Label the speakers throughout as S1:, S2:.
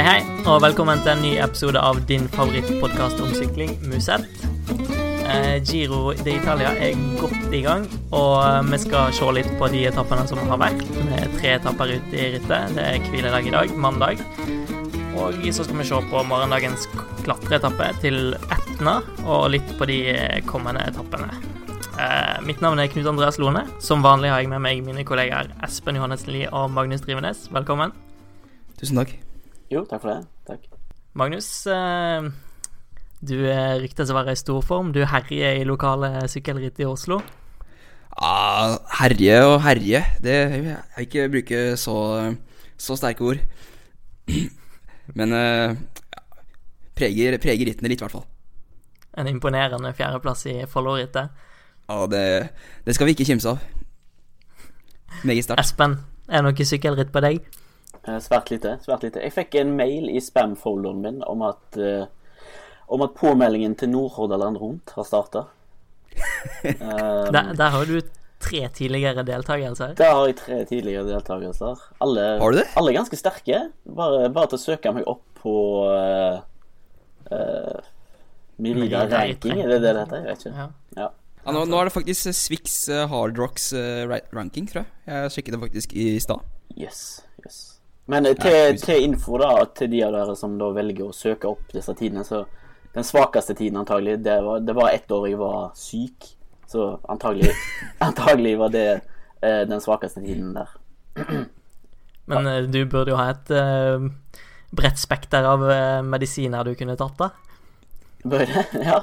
S1: Hei, hei, og velkommen til en ny episode av din favorittpodkast om sykling, Musett. Eh, Giro d'Italia er godt i gang, og vi skal se litt på de etappene som har vært. Med tre etapper ute i rittet. Det er hviledag i dag, mandag. Og så skal vi se på morgendagens klatreetappe til Etna, og litt på de kommende etappene. Eh, mitt navn er Knut Andreas Lone. Som vanlig har jeg med meg mine kollegaer Espen Johannessen Lie og Magnus Drivenes. Velkommen.
S2: Tusen takk.
S3: Jo, takk for det. Takk.
S1: Magnus, eh, du ryktes å være i stor form. Du herjer i lokale sykkelritt i Oslo.
S2: Ja, herje og herje, det jeg ikke bruke så, så sterke ord. Men ja, preger, preger rittene litt, i hvert fall.
S1: En imponerende fjerdeplass i Follo-rittet.
S2: Ja, det, det, skal vi ikke kimse av. Meget sterkt.
S1: Espen, er det noe sykkelritt på deg?
S3: Eh, svært lite. svært lite. Jeg fikk en mail i spam-folderen min om at, uh, om at påmeldingen til Nordhordaland Rundt har starta.
S1: um, der, der, har du tre tidligere deltakelser.
S3: Der har jeg tre tidligere deltakelser. Alle,
S2: har du det?
S3: alle ganske sterke. Bare, bare, til å søke meg opp på uh, uh, Merida Ranking, er det det det heter? Jeg vet ikke. Ja. ja.
S2: Ja, nå, nå, er det faktisk Swix uh, Hard Rocks uh, ranking, tror jeg. Jeg sjekket det faktisk i stad.
S3: Yes, yes. Men uh, til, til, info da, til de av dere som da velger å søke opp disse tidene, så den svakeste tiden antagelig, det var, det var ett år jeg var syk. Så antagelig, antagelig var det den svakeste tiden der.
S1: Men du burde jo ha et bredt spekter av medisiner du kunne tatt, da?
S3: Burde? Ja,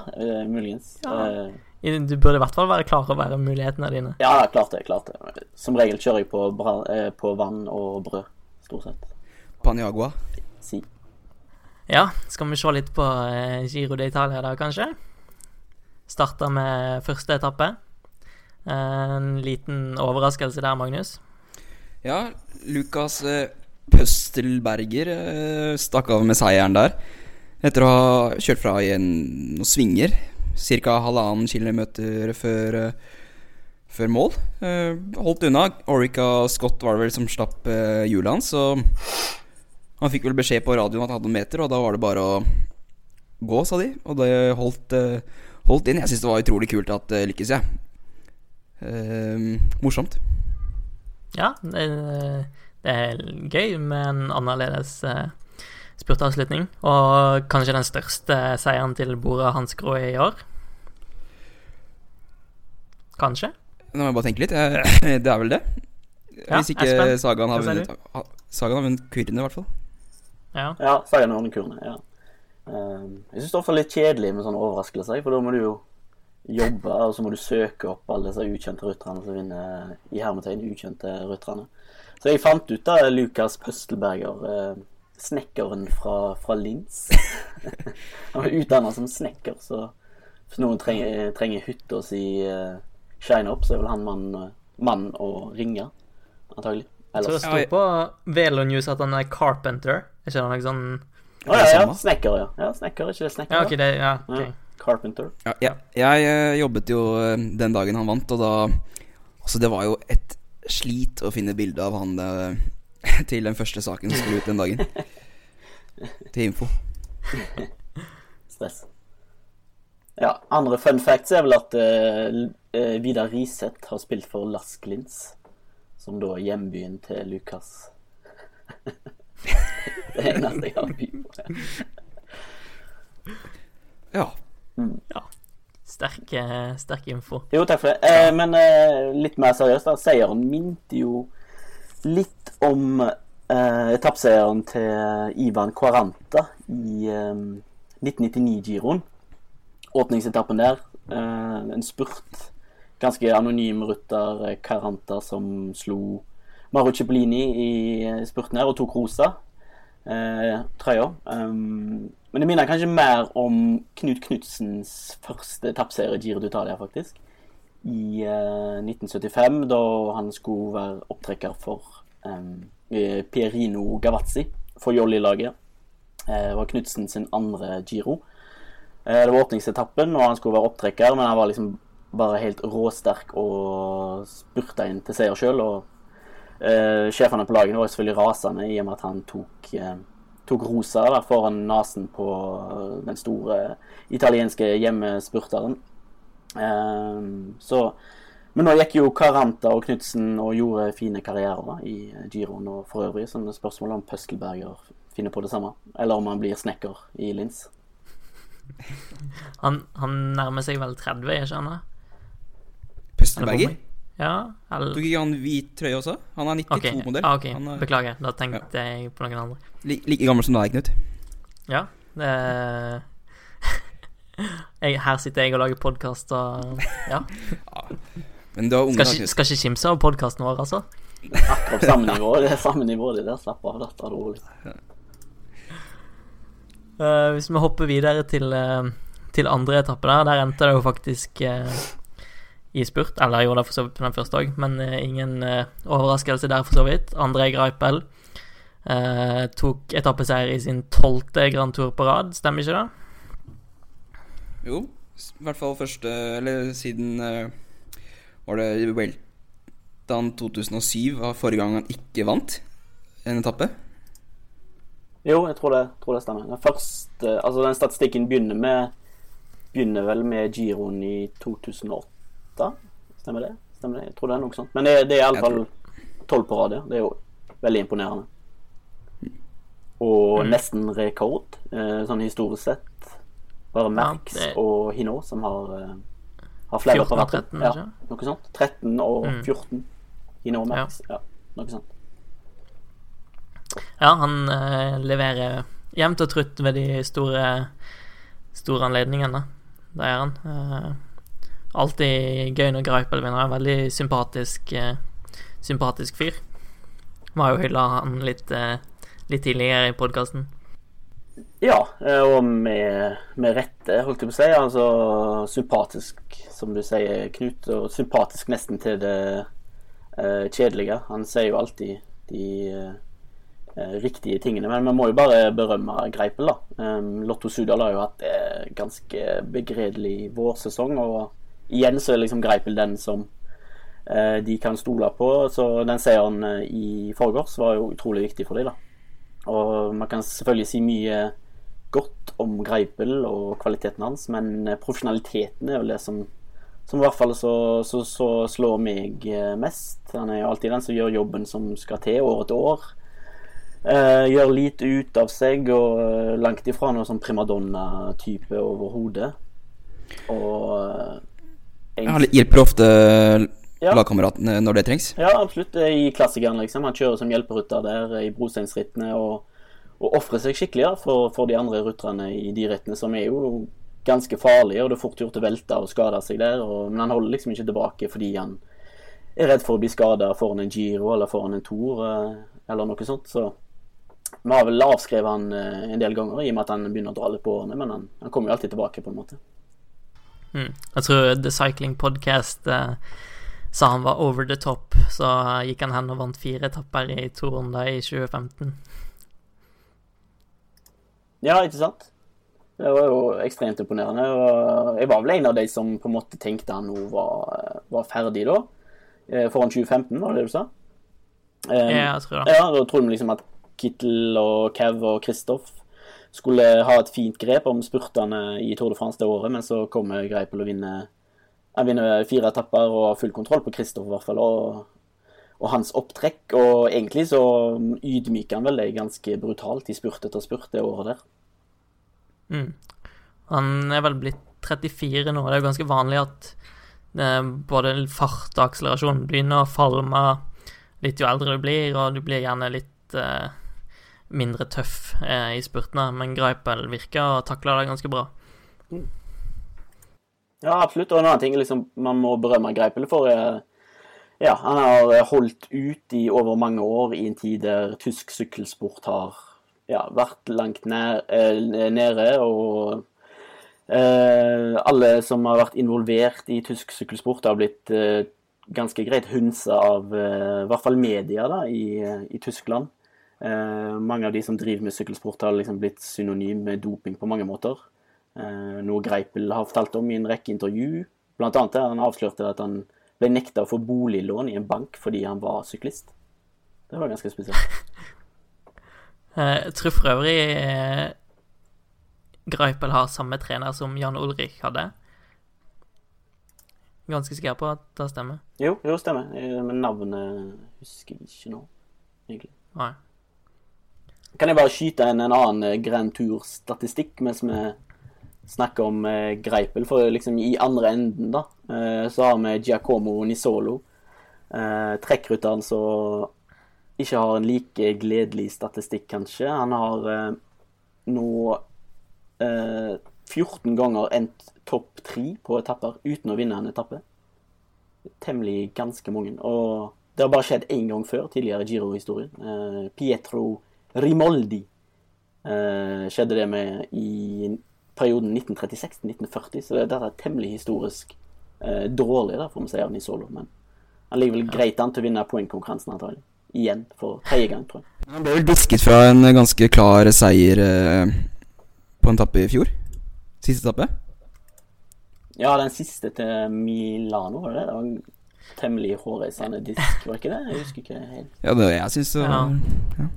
S3: muligens. Ja.
S1: Du burde i hvert fall være klar over mulighetene dine.
S3: Ja, klart det. klart det. Som regel kjører jeg på, eh, på vann og brød, stort sett.
S2: Paniagua?
S3: Si.
S1: Ja, skal vi se litt på eh, Giro d'Italia da, kanskje? Starta med første etappe. En liten overraskelse der, Magnus.
S2: Ja, Lukas eh, Pøstelberger stakk av med seieren der. Etter å ha kjørt fra i en, noen svinger ca. halvannen kilometer før, uh, før mål. Uh, holdt unna. Orica Scott var det vel som slapp uh, hjulet hans, så han fikk vel beskjed på radioen at han hadde noen meter, og da var det bare å gå, sa de. Og det holdt, holdt inn. Jeg syns det var utrolig kult at det lykkes, jeg. morsomt.
S1: Ja, det, det, er gøy med en annerledes spurtavslutning. Og kanskje den største seieren til Bora Hansgrå i år. Kanskje?
S2: Nå må jeg bare tenke litt. Det er vel det. Ja, Hvis ikke Espen, Sagaen har vunnet Sagaen har vunnet kurene, i hvert fall.
S3: Ja, ja Sagaen har vunnet kurene. ja um, Jeg syns det er litt kjedelig med sånne overraskelser, for da må du jo jobbe, og så må du søke opp alle disse ukjente rytterne som vinner i hermetegn ukjente rytterne. Så jeg fant ut da Lukas Pøstelberger, eh, snekkeren fra, fra Linz. Han var utdanna som snekker, så hvis noen trenger, trenger hytta si eh, shine up, så er vel han mann, mann å ringe, antagelig.
S1: Ellers. Så det sto på Velo News at han er carpenter, er ikke det noe sånn
S3: Å ja, ja, snekker, ja. ja. Snekker, ikke det snekker?
S1: Ja, okay, det, ja, okay.
S3: ja, Carpenter.
S2: Ja, ja. Jeg uh, jobbet jo uh, den dagen han vant, og da Altså, det var jo et slit å finne bilde av han uh, til den første saken som skulle ut den dagen. til info.
S3: Stress. Ja, andre fun facts er vel at uh, Vidar Riseth har spilt for Lasklins, som da er hjembyen til Lukas. det eneste jeg har by på.
S2: ja.
S3: Mm.
S1: ja. Sterk, eh, sterk, info.
S3: Jo, takk for det. Eh, men eh, litt mer seriøst, da. Seieren minte jo litt om eh, etappeseieren til Ivan Quaranta i 1999-giroen åpningsetappen der. Eh, en spurt. Ganske anonym rutter Caranta som slo Maru Cipollini i spurten her og tok rosa eh, trøya. Um, men det minner kanskje mer om Knut Knutsens første etappeseier Giro d'Italia, faktisk. I eh, 1975, da han skulle være opptrekker for um, Pierino Gavazzi for Jolly-laget. Eh, det var Knutsen sin andre Giro. Eh, det var åpningsetappen, og han skulle være opptrekker, men han var liksom bare helt råsterk og spurta inn til seier sjøl. Og eh, sjefene på laget var selvfølgelig rasende i og med at han tok, eh, tok rosa da, foran nesen på den store italienske hjemmespurteren. Eh, så Men nå gikk jo Caranta og Knutsen og gjorde fine karrierer i Giroen og for øvrig. Så det er spørsmålet om Pøskelberger finner på det samme, eller om han blir snekker i Linz.
S1: Han, han nærmer seg vel 30, er ikke han da?
S2: Pøstelberger?
S1: Ja, eller
S2: Tok ikke han hvit trøye også? Han er 92-modell.
S1: ah,
S2: okay. Er
S1: beklager. Da tenkte jeg på noen andre.
S2: li like gammel som deg, Knut.
S1: Ja, det jeg, Her sitter jeg og lager podkast og Ja.
S2: Men du har unge,
S1: Skal skal ikke kimse av podkasten vår, altså.
S3: Akkurat samme nivå, det er samme nivå det der. Slapp av, dette er rolig.
S1: Eh, hvis vi hopper videre til, uh, til andre etappe, der, der endte det jo faktisk uh, i spurt. Eller gjorde det for så vidt på den første òg, men ingen overraskelse der, for så vidt. André Greipel tok etappeseier i sin tolvte Grand Tour på rad, stemmer ikke det?
S2: Jo, i hvert fall første Eller siden Var det Weltan 2007 var forrige gang han ikke vant en etappe?
S3: Jo, jeg tror det, tror det stemmer. Den første, altså den statistikken begynner med Begynner vel med Giroen i 2008. Stemmer det? Stemmer det? Jeg tror det er noe sånt. Men det, det er iallfall tolv på rad, ja. Det er jo veldig imponerende. Og nesten rekord, eh, sånn historisk sett. Bare Max
S1: det-
S3: og Hino som har, eh, har flere
S1: 14
S3: på
S1: og
S3: rappen.
S1: 13,
S3: Ja, noe sånt. 13 og
S1: Mm.
S3: Hino og Max. Ja, noe sånt.
S1: Ja, han eh, leverer jevnt og trutt ved de store, store anledningene. Det er han. Eh, alltid gøy når Greipel vinner. Veldig sympatisk, eh, sympatisk fyr. Vi har jo hylla han litt, eh, litt tidligere i podkasten.
S3: Ja, eh, og med, med rette, holdt jeg på å si. Altså sympatisk, som du sier, Knut. Og sympatisk nesten til det eh, kjedelige. Han sier jo alltid de riktige tingene. Men vi må jo bare berømme Greipel, da. Lotto Sudal har jo hatt eh, ganske begredelig vårsesong, og igjen så er liksom Greipel den som eh, de kan stole på. Så den seieren eh, i forgårs var jo utrolig viktig for dem, da. Og man kan selvfølgelig si mye godt om Greipel og kvaliteten hans, men eh, profesjonaliteten er jo det som, som i hvert fall så, så, så slår meg eh, mest. Han er jo alltid den som gjør jobben som skal til, år etter år. Eh, gjør lite ut av seg, og eh, langt ifra noe sånn primadonna-type overhodet. Og uh,
S2: Han hjelper ofte
S3: Ja.
S2: lagkameratene når det trengs.
S3: Ja, absolutt. I klassikeren, liksom. Han kjører som hjelperytter der i brosteinsrittene og, og ofrer seg skikkelig ja, for, for de andre rytterne i de rittene, som er jo ganske farlige, og det er fort gjort å velte og skade seg der. Og, men han holder liksom ikke tilbake fordi han er redd for å bli skada foran en Giro eller foran en Tour eh, eller noe sånt. Så vi har vel avskrevet han eh, en del ganger i og med at han begynner å dra litt på årene, men han, han kommer jo alltid tilbake, på en måte.
S1: Mm. Jeg tror The Cycling Podcast eh, sa han var over the top, så gikk han hen og vant fire etapper i to runder i 2015.
S3: Ja, ikke sant? Det var jo ekstremt imponerende. Og jeg var vel en av de som på en måte tenkte han nå var, var ferdig da. Eh, Foran 2015, var det det du sa? Um,
S1: Ja, jeg tror det.
S3: ja, da trodde vi liksom at Kittel og Kev og Kristoff skulle ha et fint grep om spurtene i Tour de France det året, men så kommer Greipel og vinner Han vinner fire etapper og har full kontroll på Kristoff i hvert fall. Og, og hans opptrekk. Og egentlig så ydmyker han vel det ganske brutalt i spurt etter spurt det året der.
S1: Mm. Han er vel blitt 34 nå, og det er jo ganske vanlig at eh, både fart og akselerasjon begynner å falme litt jo eldre du blir, og du blir gjerne litt eh, mindre tøff eh, i spurtene, men Greipel virker å takle det ganske bra.
S3: Ja, absolutt. Og en annen ting liksom, man må berømme Greipel for, er ja, han har holdt ut i over mange år i en tid der tysk sykkelsport har ja, vært langt nær, eh, nede. Og eh, alle som har vært involvert i tysk sykkelsport, har blitt eh, ganske greit hunsa av eh, i hvert fall media da, i, i Tyskland. Eh, mange av de som driver med sykkelsport, har liksom blitt synonym med doping på mange måter. Eh, noe Greipel har fortalt om i en rekke intervju. Blant annet der han avslørte at han ble nekta å få boliglån i en bank fordi han var syklist. Det var ganske spesielt.
S1: Jeg tror for øvrig eh, Greipel har samme trener som Jan Ulrik hadde. Ganske sikker på at det stemmer.
S3: Jo, jo, stemmer. Eh, Men navnet husker jeg ikke nå, egentlig.
S1: Nei.
S3: Kan jeg bare skyte inn en annen eh, Grand Tour-statistikk mens vi snakker om eh, Greipel? For liksom i andre enden, da, eh, så har vi Giacomo Nisolo. Trekkrytteren som ikke har en like gledelig statistikk, kanskje. Han har nå eh, 14 ganger endt topp tre på etapper uten å vinne en etappe. Temmelig ganske mange. Og det har bare skjedd én gang før, tidligere i Giro-historien. Pietro Rimoldi eh, skjedde det med i perioden 1936-1940, så det, dette er temmelig historisk eh, dårlig, da, får vi si, av Nisolo. Men han ligger vel greit an til å vinne poengkonkurransen, antagelig. Igjen, for tredje gang, tror jeg.
S2: Han ble vel disket fra en ganske klar seier eh, på en etappe i fjor. Siste etappe.
S3: Ja, den siste til Milano, var det det? Det var en temmelig hårreisende disk, var ikke det? Jeg husker ikke helt.
S2: Ja, det jeg syns det
S1: Ja.
S2: ja.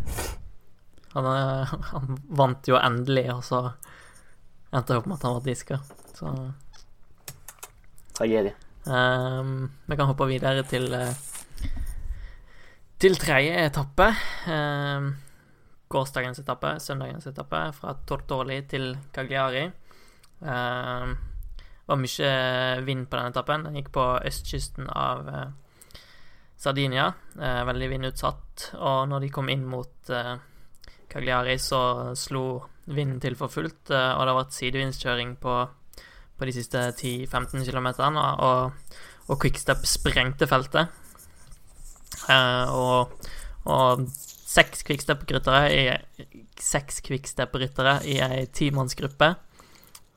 S1: Han, han vant jo endelig, og så endte det opp med at han var diska. Så
S3: Tragedie.
S1: Um, vi kan hoppe videre til eh, til tredje etappe. Um, gårsdagens etappe, søndagens etappe, fra Tortoli til Cagliari. Um, det var mye vind på den etappen. Den gikk på østkysten av eh, Sardinia. Eh, veldig vindutsatt. Og når de kom inn mot Cagliari, så slo vinden til for fullt, eh, og det har vært sidevindskjøring på, på de siste 10-15 km, og, og Quickstep sprengte feltet. Eh, og, og seks Quickstep-ryttere i seks Quickstep-ryttere i ei timannsgruppe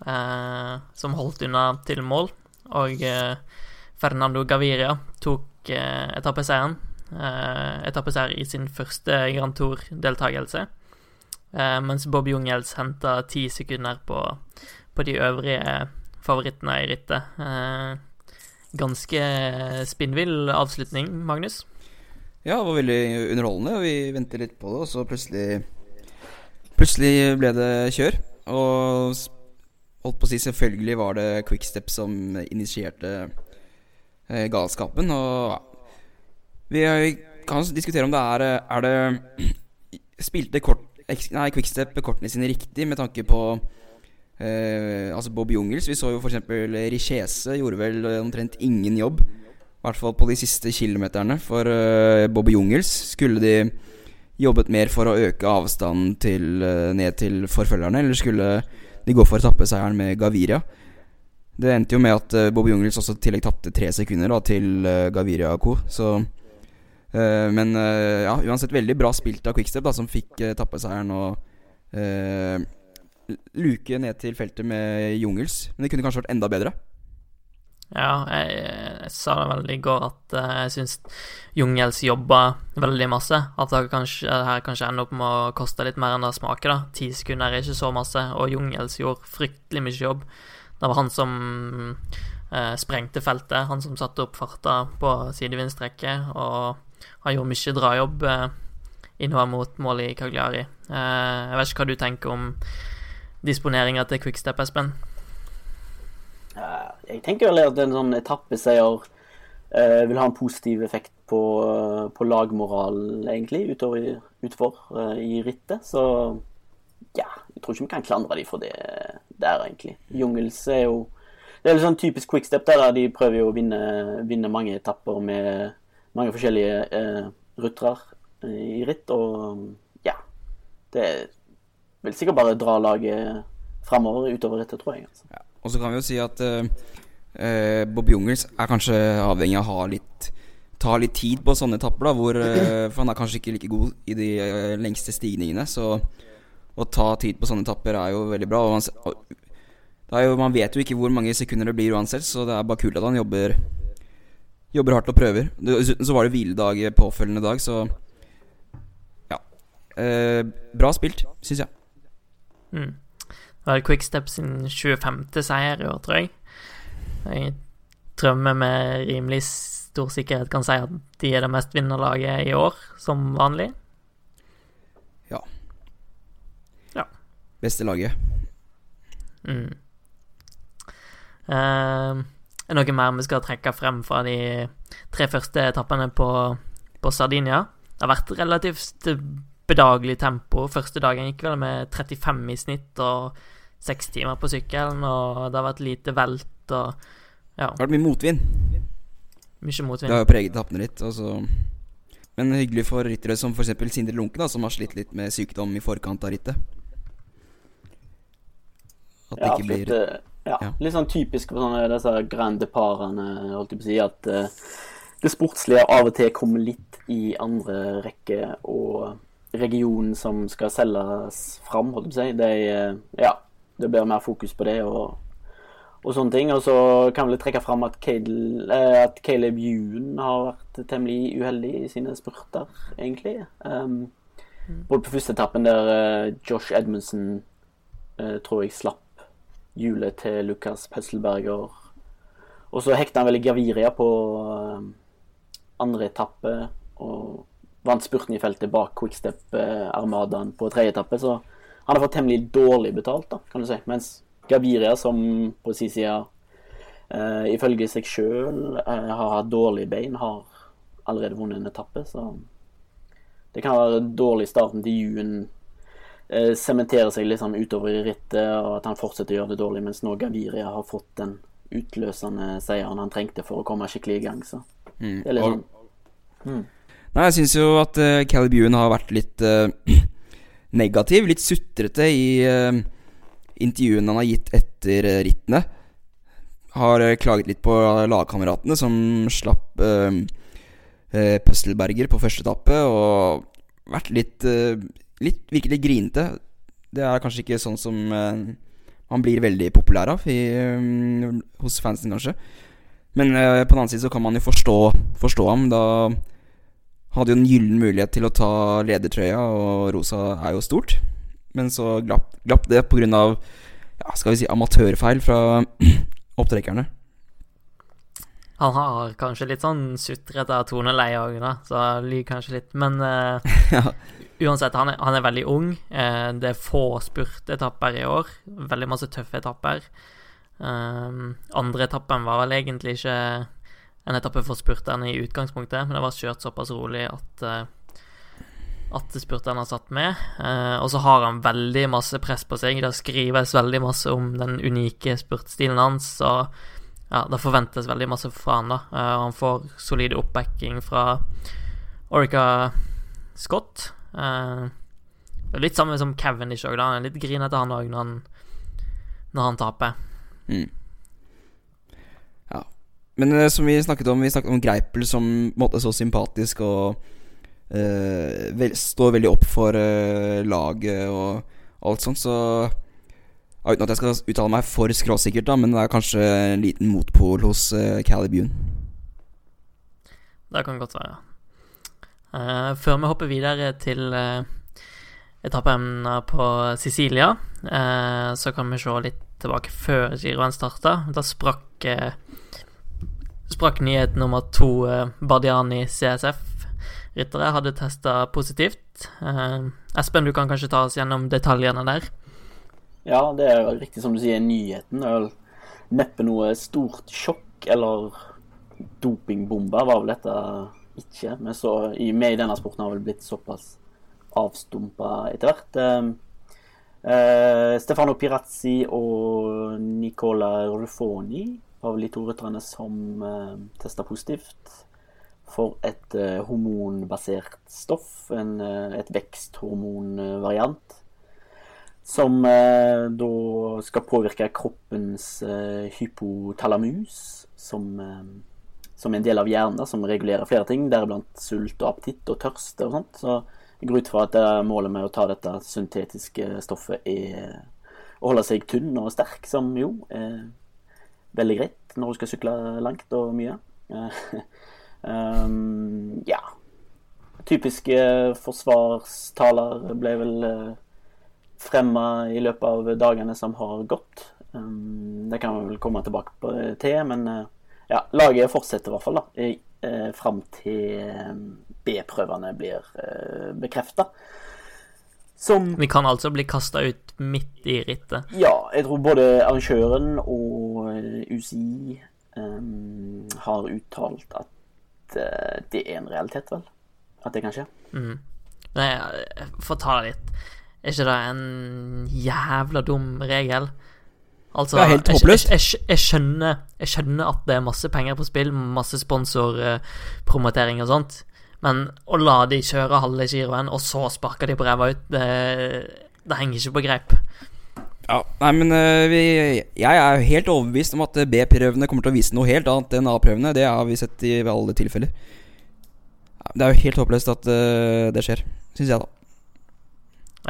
S1: eh, som holdt unna til mål, og Fernando Gaviria tok etappeseieren. Eh, etappeseier i sin første Grand Tour-deltakelse. Eh, mens Bob Jungels henta ti sekunder på, på de øvrige favorittene i rittet. Eh, ganske spinnvill avslutning, Magnus.
S2: Ja, det var veldig underholdende, vi ventet litt på det, og så plutselig Plutselig ble det kjør. Og holdt på å si selvfølgelig var det Quickstep som initierte eh, galskapen. Og vi eh, kan diskutere om det er eh, Er det Spilte kort, nei, Quickstep kortene sine riktig med tanke på eh, Altså Bob Jungels. Vi så jo f.eks. Richese gjorde vel eh, omtrent ingen jobb. I hvert fall på de siste kilometerne for eh, Bob Jungels. Skulle de jobbet mer for å øke avstanden til, eh, ned til forfølgerne, eller skulle de gå for etappeseieren med Gaviria? Det endte jo med at Bob Jungels også i tillegg tapte tre sekunder da, til Gaviria Co. Så eh, Men eh, ja, uansett veldig bra spilt av Quickstep, da, som fikk uh, tappeseieren og uh, luke ned til feltet med Jungels. Men det kunne kanskje vært enda bedre.
S1: Ja, jeg, jeg sa det vel i går at uh, jeg syns Jungels jobba veldig masse. At det kanskje, det her kanskje ender opp med å koste litt mer enn det smaker. da Ti sekunder er ikke så masse, og Jungels gjorde fryktelig mye jobb. Det var han som uh, sprengte feltet, han som satte opp farta på sidevindstrekket, og han gjorde mye drajobb eh, innover mot målet i Cagliari. Eh, jeg vet ikke hva du tenker om disponeringa til Quickstep, Espen?
S3: Jeg tenker vel at en sånn etappeseier eh, vil ha en positiv effekt på, på lagmoral, egentlig, utover, utover i rittet. Så ja, jeg tror ikke vi kan klandre dem for det der, egentlig. Jungels er jo Det er litt sånn typisk quickstep der, der de prøver jo å vinne, vinne mange etapper med mange forskjellige eh, ryttere eh, i ritt, og ja Det vil sikkert bare dra laget framover utover rittet, tror jeg. altså.
S2: Og så kan vi jo si at eh, eh, Bob Jungels er kanskje avhengig av å ha litt ta litt tid på sånne etapper, da, hvor, eh, for han er kanskje ikke like god i de eh, lengste stigningene. Så å ta tid på sånne etapper er jo veldig bra. Og man, og, jo, man vet jo ikke hvor mange sekunder det blir uansett, så det er bare kult at han jobber Jobber hardt og prøver. Så var det hviledag påfølgende dag, så Ja. Eh, bra spilt, syns jeg.
S1: Mm. Det var Quickstep sin 25. seier i år, tror jeg. Jeg tror vi med rimelig stor sikkerhet kan si at de er det mest vinnerlaget i år, som vanlig. Ja. ja.
S2: beste laget.
S1: Mm. Uh, er det noe mer vi skal trekke frem fra de tre første etappene på, på Sardinia? Det har vært relativt bedagelig tempo. Første dagen gikk vel med 35 i snitt og seks timer på sykkelen, og det har vært lite velt og ja.
S2: Det har vært mye motvind.
S1: Mye motvind.
S2: Det har jo preget etappene litt. Altså. Men hyggelig for ryttere som f.eks. Sindre Lunke, da, som har slitt litt med sykdom i forkant av rittet.
S3: At det ja, ikke blir ja, Litt sånn typisk for sånne disse grande parene, holdt jeg på å si, at uh, det sportslige av og til kommer litt i andre rekke, og regionen som skal selges fram, holdt jeg på å si, det, er, ja, det blir mer fokus på det. og og sånne ting. Og så kan vi trekke fram at, Caleb, eh, at Caleb Ewan har vært temmelig uheldig i sine spurter, egentlig. Um, både på første etappen der Josh Edmundsen uh, tror jeg slapp hjulet til Lukas Pesselberger. Og så hekta han vel i Gaviria på uh, andre etappe og vant spurten i feltet bak Quickstep-armadaen på tredje etappe. Så han har fått temmelig dårlig betalt, da, kan du si. Mens Gaviria, som på sin side uh, ifølge seg sjøl uh, har hatt dårlige bein, har allerede vunnet en etappe. Så det kan være dårlig starten til Juen Eh, sementere seg liksom utover i rittet, og at han fortsetter å gjøre det dårlig, mens nå Gaviria har fått den utløsende seieren han trengte for å komme skikkelig i gang. Så mm. det er sånn
S2: mm. Nei, jeg syns jo at uh, Caleb Buen har vært litt uh, negativ, litt sutrete i uh, intervjuene han har gitt etter uh, rittene. Har klaget litt på lagkameratene som slapp uh, Pøstelberger på første etappe, og vært litt litt, virkelig grinete. Det er kanskje ikke sånn som han blir veldig populær av i, um, hos fansen, kanskje. Men uh, på den annen side så kan man jo forstå, forstå ham. Da hadde jo en gyllen mulighet til å ta ledertrøya, og Rosa er jo stort. Men så glapp, glapp det pga. Ja, skal vi si amatørfeil fra opptrekkerne.
S1: Han har kanskje litt sånn sutrete toneleie òg, da, så lyver kanskje litt. Men uh, ja. Uansett, han er, han er, veldig ung. Eh, det er få spurtetapper i år. Veldig masse tøffe etapper. Um, andre etappen var vel egentlig ikke en etappe for spurterne i utgangspunktet, men det var kjørt såpass rolig at uh, at spurterne har satt med. Uh, og så har han veldig masse press på seg. Det skrives veldig masse om den unike spurtstilen hans. Og ja, det forventes veldig masse fra han da. Uh, han får solid oppbacking fra Orica Scott. Uh, litt samme som Cavendish òg. Han er litt grinete, han òg, når, når, han taper. Mm.
S2: Ja. Men uh, som vi snakket om, vi snakket om Greipel som måte så sympatisk og vel, står veldig opp for laget og alt sånt, så Uten at jeg skal uttale meg for skråsikkert, da, men det er kanskje en liten motpol hos uh, Calibune.
S1: Det kan godt være. Uh, før vi hopper videre til uh, etappen på Sicilia, uh, så kan vi se litt tilbake før giroen starta. Da sprakk, sprakk nyheten om at to Bardiani CSF-ryttere hadde testa positivt. Espen, du kan kanskje ta oss gjennom detaljene der?
S3: Ja, det er riktig som du sier, nyheten er vel neppe noe stort sjokk eller dopingbombe, var vel dette ikke. Men så, i, med i denne sporten har vel blitt såpass avstumpa etter hvert. Eh, eh, Stefano Pirazzi og Nicola Ruffoni var vel de to rytterne som eh, testa positivt for et eh, hormonbasert stoff, en, eh, et veksthormonvariant som eh, da skal påvirke kroppens eh, hypotalamus, som, som en del av hjernen som regulerer flere ting, deriblant sult og appetitt og tørst og sånt. Så jeg går ut fra at målet med å ta dette syntetiske stoffet er å holde seg tynn og sterk, som jo er veldig greit når du skal sykle langt og mye. um, ja. Typiske forsvarstaler ble vel fremma i løpet av dagene som har gått. Um, det kan vi vel komme tilbake til, men ja, laget fortsetter i hvert fall da, uh, fram til um, B-prøvene blir uh, bekrefta. Som
S1: Vi kan altså bli kasta ut midt i rittet.
S3: Ja, jeg tror både arrangøren og eh, UCI um, har uttalt at uh, det er en realitet, vel? At det kan skje.
S1: Mm. Nei, for å ta det litt Er ikke det en jævla dum regel? Altså,
S2: Det er helt håpløst.
S1: Jeg, jeg, jeg, skjønner, jeg skjønner at det er masse penger på spill, masse sponsorpromotering og sånt, men å la de kjøre halve giroen, og så sparke de på ræva ut, det, det henger ikke på greip.
S2: Ja, nei, men eh, vi, jeg er helt overbevist om at eh, B-prøvene kommer til å vise noe helt annet enn A-prøvene. Det har vi sett i alle tilfeller. Det er jo helt håpløst at eh, det skjer, syns jeg, da.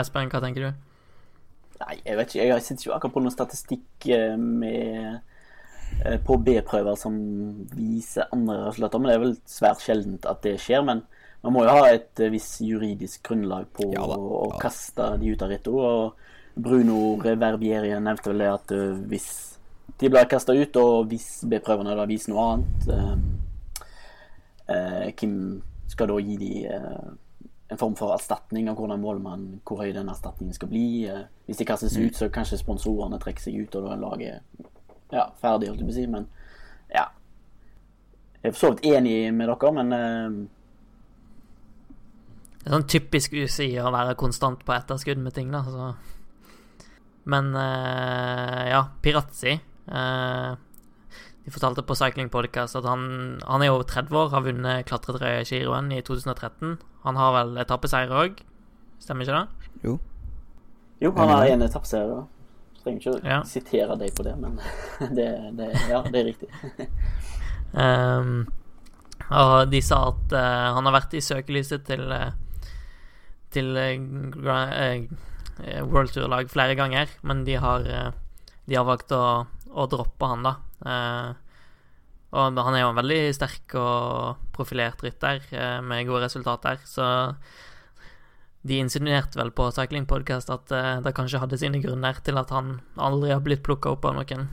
S1: Espen, hva tenker du?
S3: Nei, jeg vet ikke. Jeg sitter jo akkurat på noen statistikk eh, med eh, på B-prøver som viser andre resultater, men det er vel svært sjeldent at det skjer. Men man må jo ha et eh, visst juridisk grunnlag på
S2: Ja da,
S3: å kaste de ut av Ritto. Og Bruno Reverbieri nevnte vel det at hvis de blir kasta ut, og hvis B-prøvene da viser noe annet eh, eh, Hvem skal da gi de eh, en form for erstatning av hvordan målmann, hvor høy den erstatningen skal bli. Eh, Hvis de kastes ut, så kanskje sponsorene trekker seg ut, og da er laget ja, ferdig, holdt jeg på å si. Men ja. Jeg er for så vidt enig med dere, men uh...
S1: Det er sånn typisk UCI å være konstant på etterskudd med ting, da, så Men uh, ja, Pirazzi uh, De fortalte på Cycling Podcast at han, han er jo 30 år, har vunnet klatretrøye-giroen i 2013. Han har vel etappeseier òg, stemmer ikke det?
S2: Jo.
S3: jo, han har en etappeseier. Trenger ikke å
S1: Ja.
S3: sitere deg på det, men det, det, ja, det er riktig.
S1: um, og de sa at uh, han har vært i søkelyset til uh, Til uh, eh, eh, World Tour-lag flere ganger, men de har eh, De har valgt å, å droppe han, da. Og han er jo en veldig sterk og profilert rytter eh, med gode resultater, så de insinuerte vel på Cycling Podcast at eh, det kanskje hadde sine grunner til at han aldri har blitt plukka opp av noen.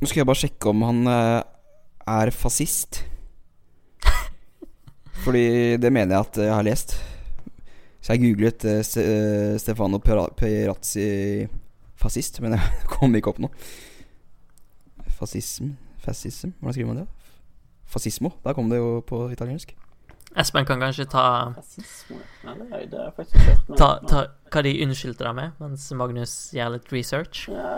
S2: Nå skal jeg bare sjekke om han eh, er fascist. Fordi det mener jeg at jeg har lest. Så jeg googlet Ste Stefano Pera- Perazzi fascist, men jeg kom ikke opp noe. Fascism Fascism? Hvordan skriver man det? Fascismo. Der kom det jo på italiensk.
S1: Espen kan kanskje ta
S3: Rasisme Ja, det er- det faktisk hørt. men-
S1: ta, ta hva de unnskyldte deg med, mens Magnus gjør litt research.
S3: Ja,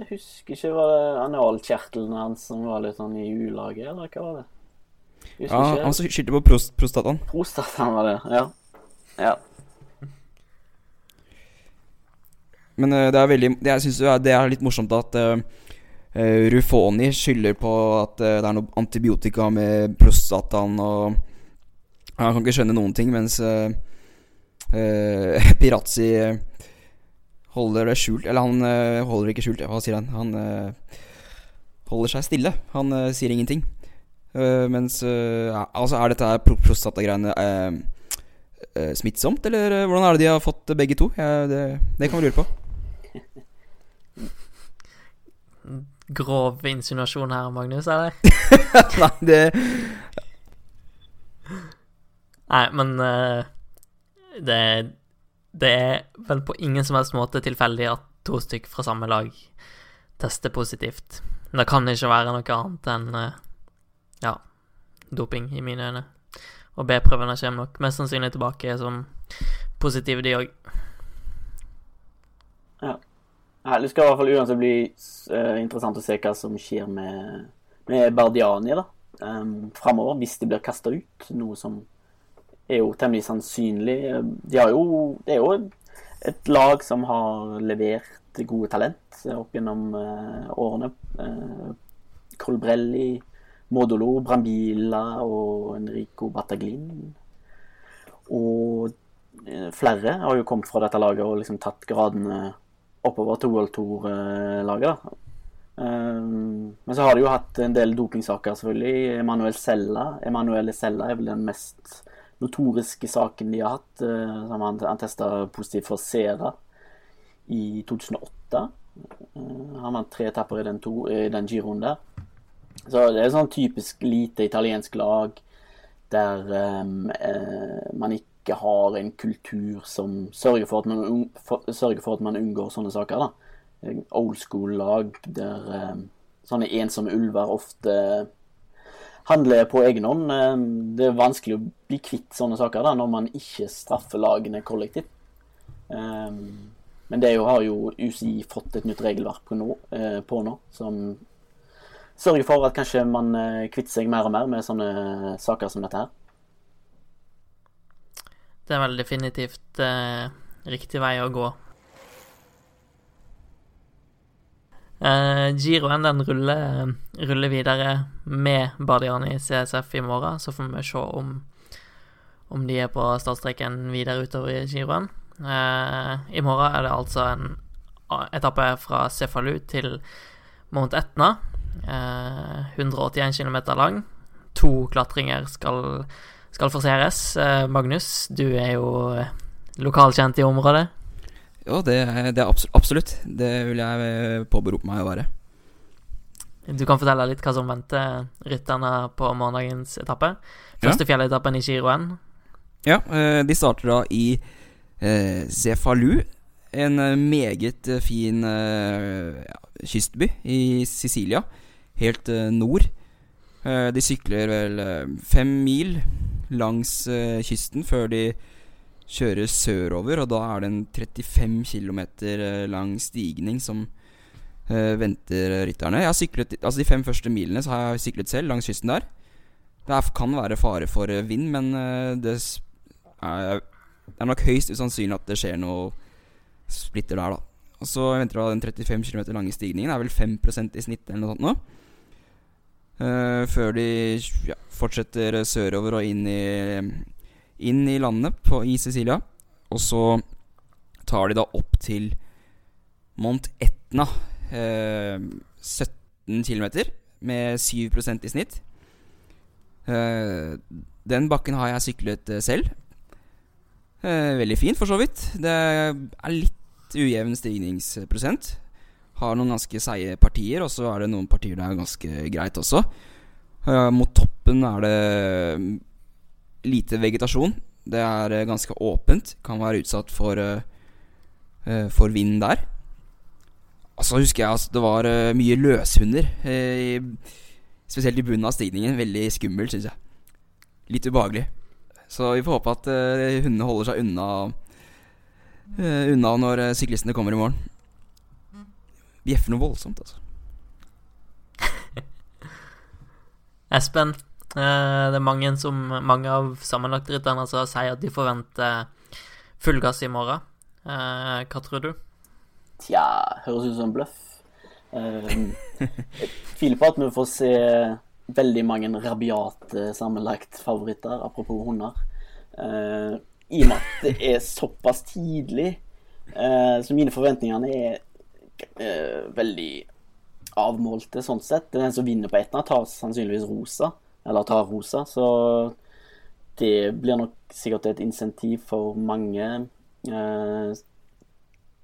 S3: jeg husker ikke, var det analkjertelen hans som var litt sånn i ulaget, eller hva var det?
S2: Ja,
S3: ikke.
S2: han
S3: som
S2: skyldte på prost prostataen.
S3: Prostataen var det, ja. Ja.
S2: Men eh, det er veldig det, Jeg synes jo det er litt morsomt at eh, Rufoni skylder på at eh, det er noe antibiotika med prostataen og Han kan ikke skjønne noen ting, mens uh, eh, Pirazzi eh, holder det skjult Eller han uh, holder det ikke skjult, hva sier han? Han uh, holder seg stille. Han uh, sier ingenting. Eh, mens eh, Altså, er dette pro- prostatagreiene eh, eh, smittsomt, eller eh, hvordan er det de har fått begge to? Ja, det, det kan vi lure på.
S1: Grov insinuasjon her, Magnus, eller?
S2: Nei, det
S1: Nei, men uh, det, det er vel på ingen som helst måte tilfeldig at to stykk fra samme lag tester positivt. Det kan ikke være noe annet enn uh, ja, doping, i mine øyne. Og B-prøvene kommer nok mest sannsynlig tilbake som positive, de òg.
S3: Nei, Det skal i hvert fall uansett bli eh, interessant å se hva som skjer med, med Bardiani da, um, framover, hvis de blir kasta ut. Noe som er jo temmelig sannsynlig. De har jo, det er jo et lag som har levert gode talent opp gjennom uh, årene. Uh, Colbrelli, Modolo, Brambilla og Enrico Battaglin. Og eh, flere har jo kommet fra dette laget og liksom tatt gradene oppover til World Tour-laget. Um, men så har de jo hatt en del dopingsaker, selvfølgelig. Emanuel Sella Emanuel Sella er vel den mest notoriske saken de har hatt. Uh, som han, han testa positivt for Sera i 2008. Uh, han vant tre etapper i den, to, i den giroen der. Så det er sånn typisk lite italiensk lag der um, uh, man ikke ikke har en kultur som sørger for at man, for, for at man unngår sånne saker. da. Old school-lag der eh, sånne ensomme ulver ofte handler på egen hånd. Eh, det er vanskelig å bli kvitt sånne saker da, når man ikke straffer lagene kollektivt. Um, men det jo, har jo UCI fått et nytt regelverk på nå, eh, på nå som sørger for at kanskje man eh, kvitter seg mer og mer med sånne saker som dette her.
S1: Det er vel definitivt eh, riktig vei å gå. Eh, Giroen den ruller, ruller, videre med Bardiani CSF i morgen, så får vi se om, om de er på startstreken videre utover i Giroen. Eh, I morgen er det altså en etappe fra Cefalu til Mount Etna. 181 km lang. To klatringer skal, skal forseres. Eh, Magnus, du er jo lokalkjent i området.
S2: Ja, det, det er absolutt. Det vil jeg eh, påberope meg å være.
S1: Du kan fortelle litt hva som venter rytterne på morgendagens etappe. Første ja. fjelletappen i Giroen.
S2: Ja, eh, de starter da i eh, Zefalu. En meget fin eh, ja, kystby i Sicilia helt nord. De sykler vel fem mil langs kysten før de kjører sørover, og da er det en 35 km lang stigning som venter rytterne. Jeg har syklet, altså De fem første milene så har jeg syklet selv langs kysten der. Det kan være fare for vind, men det er, det er nok høyst usannsynlig at det skjer noe splitter der, da. Og så venter du den 35 km lange stigningen. Det er vel 5 i snitt eller noe sånt nå. Uh, før de ja, fortsetter sørover og inn i, inn i landet på, i Sicilia. Og så tar de da opp til Mont Etna. Uh, 17 km med 7% i snitt. Uh, den bakken har jeg syklet selv. veldig fint, for så vidt. Det er litt ujevn stigningsprosent har noen ganske seige partier, og så er det noen partier det er ganske greit også. Uh, mot toppen er det mm, lite vegetasjon. Det er uh, ganske åpent. Kan være utsatt for, uh, for vind der. Altså husker jeg altså, det var mye løshunder. Spesielt i bunnen av stigningen. Veldig skummelt, syns jeg. Litt ubehagelig. Så vi får håpe at hundene holder seg unna, unna når syklistene kommer i morgen bjeffer noe voldsomt, altså.
S1: Espen, eh, det er mange, som, mange av sammenlagtrytterne som sier at de forventer full gass i morgen. Eh, hva tror du?
S3: Tja, høres ut som en bløff. Eh, jeg tviler på at vi får se veldig mange rabiate sammenlagt favoritter, apropos hunder. I og med at det er såpass tidlig, så mine forventninger er eh, veldig avmålte sånn sett. Den som vinner på Etna, tar sannsynligvis rosa, eller tar rosa. Så det blir nok sikkert et insentiv for mange. Eh,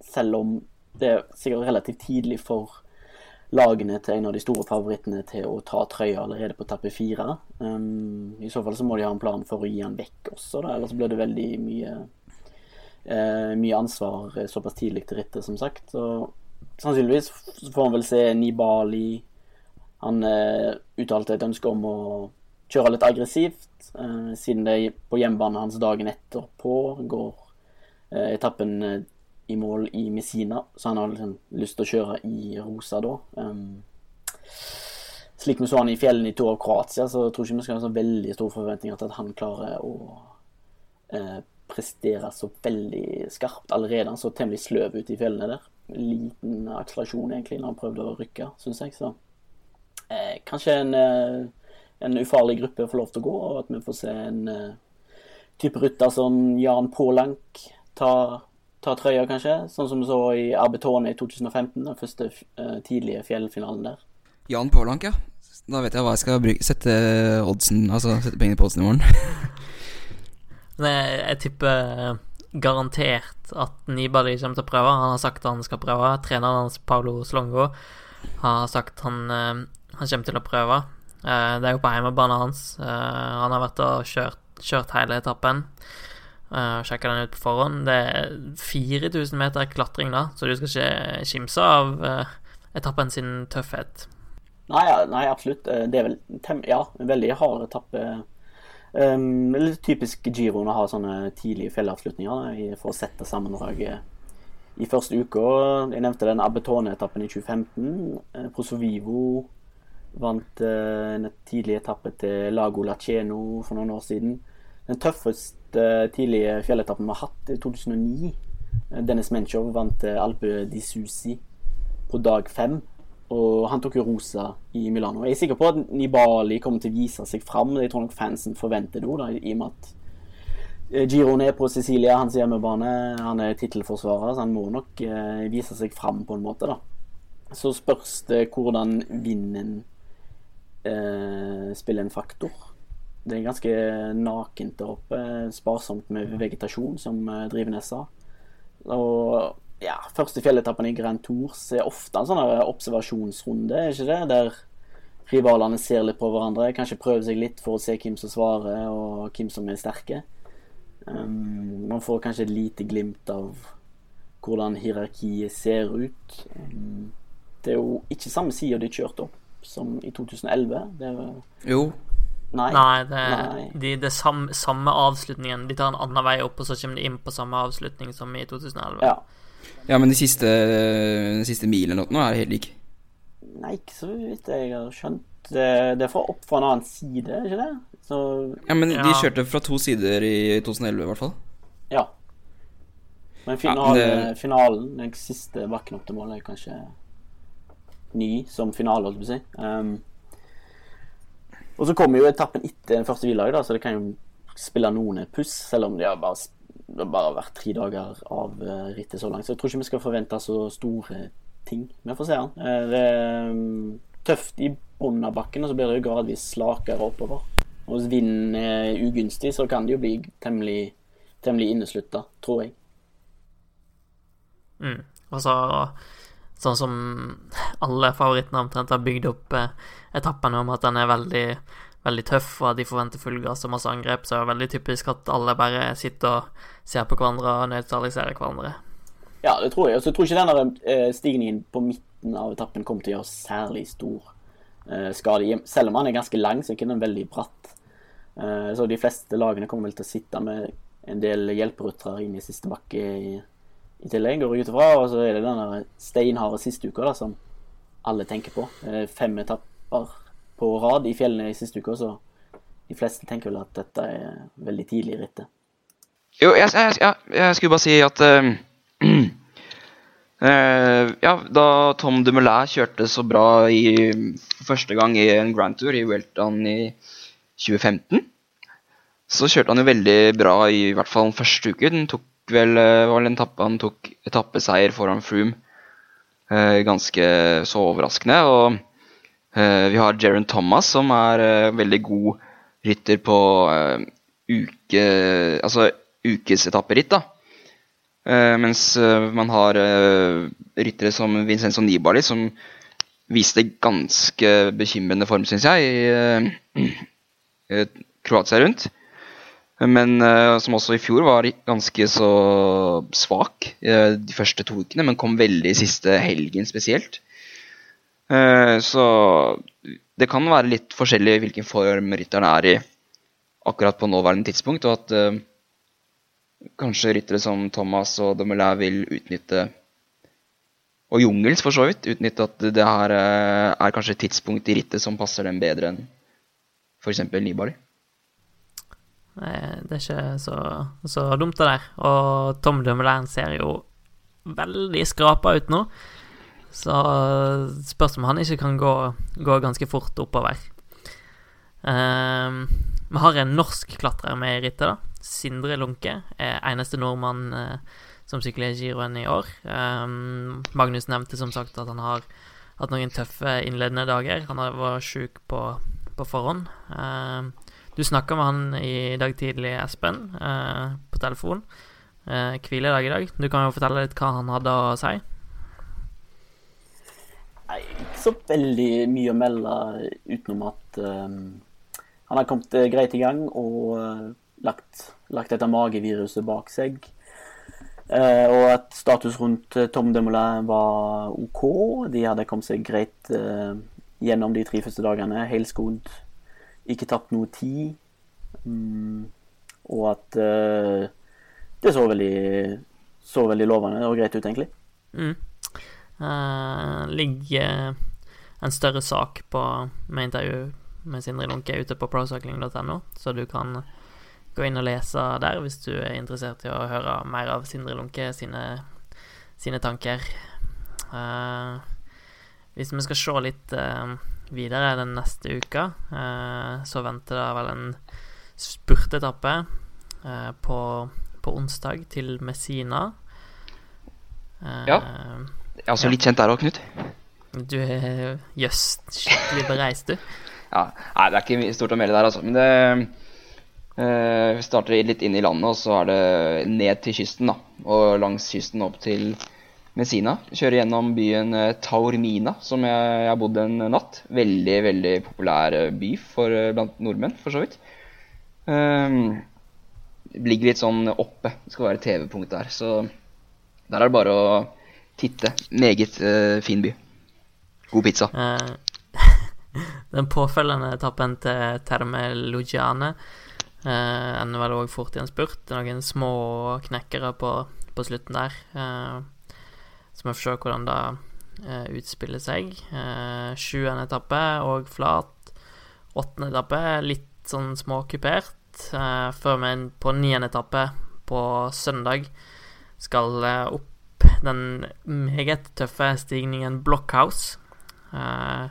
S3: selv om det er sikkert relativt tidlig for lagene til en av de store favorittene til å ta trøya allerede på tappe fire. Um, I så fall så må de ha en plan for å gi den vekk også, da. ellers blir det veldig mye, uh, mye ansvar såpass tidlig til rittet, som sagt. Så sannsynligvis får han vel se Nibali. Han eh, uttalte et ønske om å kjøre litt aggressivt, eh, siden det på hjemmebane hans dagen etterpå går eh, etappen eh, i mål i Messina, så han har liksom lyst til å kjøre i rosa da. Um, slik vi så han i fjellene i to av Kroatia, så jeg tror ikke vi skal ha så veldig store forventninger til at han klarer å eh, prestere så veldig skarpt allerede. Han så temmelig sløv ut i fjellene der liten akselerasjon egentlig når han prøvde å rykke, syns jeg. Så eh, kanskje en, eh, en, ufarlig gruppe får lov til å gå, og at vi får se en uh, type rytter som Jan Pålank ta, ta, trøya, kanskje. Sånn som vi så i Arbetone i 2015, den første uh, tidlige fjellfinalen der.
S2: Jan Pålank, ja. Da vet jeg hva jeg skal bruke, sette oddsen, altså sette pengene på oddsen i morgen.
S1: Nei, jeg tipper garantert at Nibali kommer til å prøve. Han har sagt at han skal prøve. Treneren hans, Paulo Slongo, har sagt han, uh, han kommer til å prøve. Uh, det er jo på hjemmebanen hans. Uh, han har vært og kjørt, kjørt hele etappen. Uh, Sjekka den ut på forhånd. Det er 4000 meter klatring, da, så du skal ikke kimse av etappen sin tøffhet.
S3: Nei, nei, absolutt. Eh, det er vel ja, en veldig hard etappe. Um, litt typisk giroen å ha sånne tidlige fjellavslutninger for å sette sammendraget i første uke. Jeg nevnte den Abetone-etappen i 2015. Prosovivo vant uh, en tidlig etappe til Lago Laceno for noen år siden. Den tøffeste tidlige fjelletappen vi har hatt, i 2009. Dennis Menchov vant Alpe di Susi på dag fem. Og han tok jo rosa i Milano. Jeg er sikker på at Nibali kommer til å vise seg fram. Jeg tror nok fansen forventer det, da, i og med at eh, Giroen er på Sicilia, hans hjemmebane. Han er tittelforsvarer, så han må nok eh, vise seg fram på en måte, da. Så spørs det hvordan vinden eh, spiller en faktor. Det er ganske nakent der oppe. Sparsomt med vegetasjon, som eh, Drivenes sa. Og ja, første fjelletappen i Grand Tours er ofte en sånn observasjonsrunde, er ikke det? Der rivalene ser litt på hverandre, kanskje prøver seg litt for å se hvem som svarer, og hvem som er sterke. Um, man får kanskje et lite glimt av hvordan hierarkiet ser ut. Um, det er jo ikke samme sida de kjørte opp som i 2011. Det var...
S2: Jo.
S1: Nei. Nei, det, Nei. De, det samme, samme avslutningen. De tar en annen vei opp, og så kommer de inn på samme avslutning som i 2011.
S2: Ja. Ja, men de siste, de siste milene nå er helt like.
S3: Nei, ikke så vidt jeg har skjønt. Det, det er fra opp fra en annen side, ikke det? Så,
S2: ja, men ja. de kjørte fra to sider i 2011, i hvert fall.
S3: Ja. Men finalen, ja, det... finalen den siste bakken opp til mål, er kanskje ny som finale, holdt jeg på å si. Um, og så kommer jo etappen etter den første hviledag, så det kan jo spille noen puss, selv om de har bare det har bare vært tre dager av uh, rittet så langt. Så jeg tror ikke vi skal forvente så store ting. Vi får se. Uh, det er um, tøft i bunnen av bakken, og så blir det jo gradvis slakere oppover. Og hvis vinden er ugunstig, så kan det jo bli temmelig, temmelig inneslutta, tror jeg.
S1: Mm. Og så sånn som alle favorittene omtrent har bygd opp eh, etappene om at den er veldig veldig tøff, og at de forventer full gass og masse angrep, så er det veldig typisk at alle bare sitter og ser på hverandre og nøytraliserer hverandre.
S3: Ja, det tror jeg. Og så tror jeg ikke denne eh, stigningen på midten av etappen kommer til å gjøre særlig stor eh, skade. Selv om han er ganske lang, så er ikke den veldig bratt. Eh, så de fleste lagene kommer vel til å sitte med en del hjelperutere inn i siste bakke i, i tillegg, går ut ifra. Og så er det den steinharde siste uka da, som alle tenker på. Fem etapper på rad i fjellene i siste uke, så de fleste tenker vel at dette er veldig tidlig i rittet.
S2: Jo, jeg, jeg, jeg, skulle bare si at uh, uh, Ja, da Tom Dumoulin kjørte så bra i første gang i en Grand Tour i Welton i 2015, så kjørte han jo veldig bra i, i hvert fall den første uke. Den tok vel, uh, var en tappe, Han tok etappeseier foran Froome. ganske så overraskende. og Eh, vi har Jeron Thomas, som er eh, veldig god rytter på eh, uke, altså ukesetapperitt. mens man har ryttere som Vincenzo Nibali, som viste ganske bekymrende form, syns jeg, i Kroatia rundt. Men som også i fjor var ganske så svak de første to ukene, men kom veldig siste helgen spesielt. Eh, så det kan være litt forskjellig hvilken form rytteren er i akkurat på nåværende tidspunkt, og at uh, kanskje ryttere som Thomas og Dumoulin vil utnytte og Jungels for så vidt, utnytte at det her uh, er kanskje et tidspunkt i rittet som passer dem bedre enn f.eks. Nibali.
S1: Det er ikke så, så dumt, det der. Og Tom Dumoulin ser jo veldig skrapa ut nå. Så spørs om han ikke kan gå, gå ganske fort oppover. Um, vi har en norsk klatrer med i rittet, da. Sindre Lunke. Er eneste nordmann uh, som sykler giroen i år. Um, Magnus nevnte som sagt at han har hatt noen tøffe innledende dager. Han var sjuk på, på, forhånd. Um, du snakka med han i dag tidlig, Espen, uh, på telefon. Uh, hviledag i dag. Du kan jo fortelle litt hva han hadde å si.
S3: Nei, ikke så veldig mye å melde utenom at um, han har kommet uh, greit i gang og uh, lagt lagt dette mageviruset bak seg. Uh, og at status rundt eh, Tom Dumoulin var OK. De hadde kommet seg greit uh, gjennom de tre første dagene. Helskodd, ikke tapt noe tid. Um, og at eh, det så veldig, så veldig lovende og greit ut, egentlig.
S1: Mm. Eh, ligger en større sak på med intervju med Sindre Lunke ute på procycling.no, så du kan gå inn og lese der hvis du er interessert i å høre mer av Sindre Lunke sine, sine tanker. Uh, hvis vi skal se litt uh, videre den neste uka, uh, så venter det vel en spurtetappe på, på onsdag til Messina.
S2: Ja. Jeg er også litt kjent der òg, Knut.
S1: Du er jøss skikkelig bereist, du.
S2: Ja, nei, det er ikke stort å melde der, altså. Men det eh, Vi starter litt inn i landet, og så er det ned til kysten, da. Og langs kysten opp til Messina. Kjører gjennom byen eh, Taormina, som jeg, har bodd en natt. Veldig, veldig populær eh, by for, blant nordmenn, for så vidt. Um, ligger litt sånn oppe. Det skal være TV-punkt der. Så der er det bare å titte. Meget uh, fin by. God pizza.
S1: Uh, den påfølgende etappen til Terme Lugiane uh, ender vel òg fort i en spurt. Noen små knekkere på, på slutten der. Uh, så vi får se hvordan det uh, utspiller seg. Eh, Sjuende etappe og flat. Åttende etappe litt sånn småkupert. Uh, før vi på niende etappe på søndag skal eh, opp den meget tøffe stigningen Blockhouse. Eh,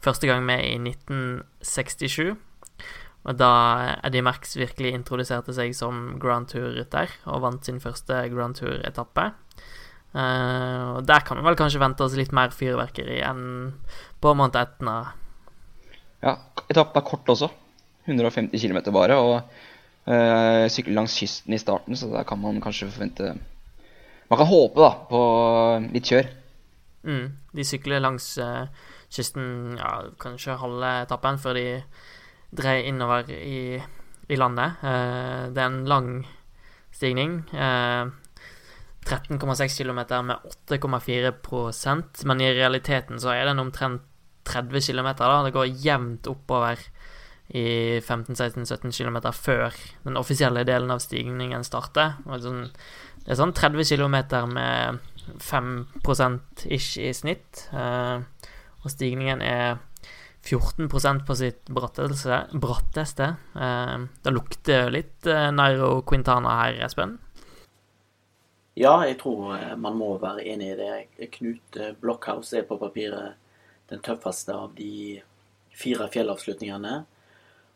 S1: første gang med i 1967. Og da Eddie Max virkelig introduserte seg som Grand Tour-rytter og vant sin første Grand Tour-etappe. Uh, og der kan vi vel kanskje vente oss litt mer fyrverkeri enn på Mount Etna.
S2: Ja, etappen er kort også. 150 km bare. Og uh, sykle langs kysten i starten, så der kan man kanskje forvente Man kan håpe da på litt kjør.
S1: Mm, de sykler langs uh, kysten ja, kanskje halve etappen før de dreier innover i, i landet. Uh, det er en lang stigning. Uh, 13,6 km med 8,4% men i realiteten så er den omtrent 30 km. Da. Det går jevnt oppover i 15-16-17 km før den offisielle delen av stigningen starter. Sånn, det er sånn 30 km med 5 ish i snitt. Eh, og stigningen er 14% på sitt bratteste. bratteste. Eh, det lukter litt eh, Nairo Quintana her, Espen.
S3: Ja, jeg tror man må være enig i det. Knut Blockhouse er på papiret den tøffeste av de fire fjellavslutningene.